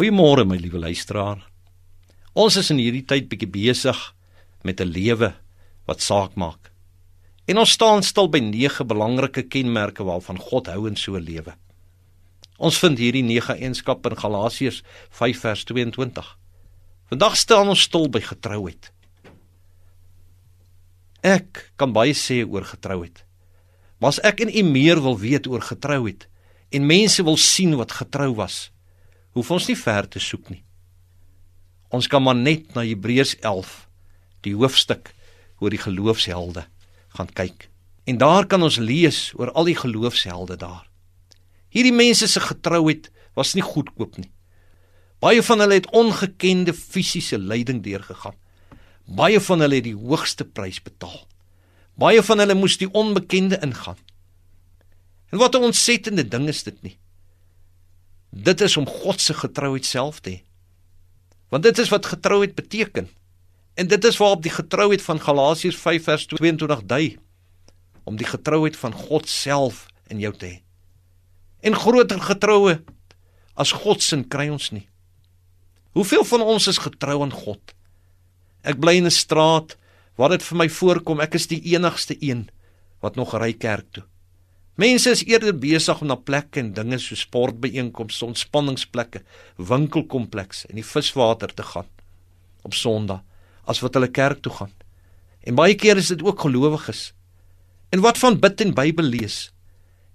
Goeiemôre my liewe luisteraar. Ons is in hierdie tyd bietjie besig met 'n lewe wat saak maak. En ons staan stil by nege belangrike kenmerke waarvan God hou in so 'n lewe. Ons vind hierdie nege eienskappe in Galasiërs 5 vers 22. Vandag staan ons stil by getrouheid. Ek kan baie sê oor getrouheid. Maar as ek en u meer wil weet oor getrouheid en mense wil sien wat getrou was, hoef ons nie ver te soek nie. Ons kan maar net na Hebreërs 11, die hoofstuk oor die geloofshelde gaan kyk. En daar kan ons lees oor al die geloofshelde daar. Hierdie mense se getrouheid was nie goedkoop nie. Baie van hulle het ongekende fisiese lyding deurgegaan. Baie van hulle het die hoogste prys betaal. Baie van hulle moes die onbekende ingaan. En wat 'n ontsettende ding is dit nie? Dit is om God se getrouheid self te hê. Want dit is wat getrouheid beteken. En dit is waarop die getrouheid van Galasiërs 5 vers 22 dui om die getrouheid van God self in jou te hê. En groter getroue as God se kry ons nie. Hoeveel van ons is getrou aan God? Ek bly in 'n straat waar dit vir my voorkom ek is die enigste een wat nog ry kerk toe. Mense is eerder besig om na plekke en dinge so sportbeeenkomste, ontspanningsplekke, winkelkomplekse en die viswater te gaan op Sondag as wat hulle kerk toe gaan. En baie keer is dit ook gelowiges. En wat van bid en Bybel lees?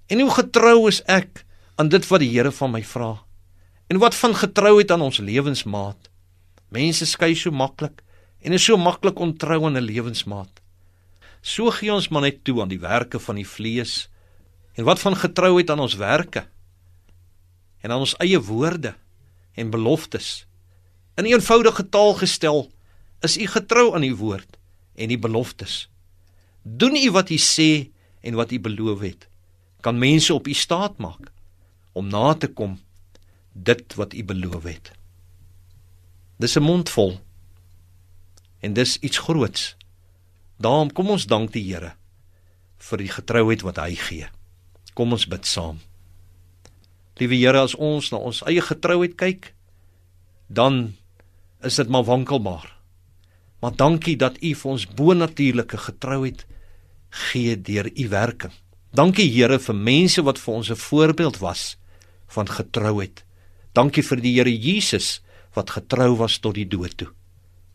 En hoe getrou is ek aan dit wat die Here van my vra? En wat van getrouheid aan ons lewensmaat? Mense skei so maklik en is so maklik ontrou aan 'n lewensmaat. So gee ons maar net toe aan die werke van die vlees En wat van getrouheid aan ons werke? En aan ons eie woorde en beloftes? In eenvoudige taal gestel, is u getrou aan u woord en die beloftes? Doen u wat u sê en wat u beloof het? Kan mense op u staat maak om na te kom dit wat u beloof het? Dis 'n mond vol. En dis iets groots. Daarom kom ons dank die Here vir die getrouheid wat hy gee. Kom ons bid saam. Liewe Here, as ons na ons eie getrouheid kyk, dan is dit maar wankelbaar. Maar dankie dat U vir ons bonatuurlike getrouheid gee deur U werking. Dankie Here vir mense wat vir ons 'n voorbeeld was van getrouheid. Dankie vir die Here Jesus wat getrou was tot die dood toe.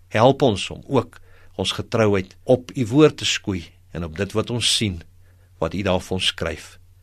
Help ons om ook ons getrouheid op U woord te skoei en op dit wat ons sien wat U daar vir ons skryf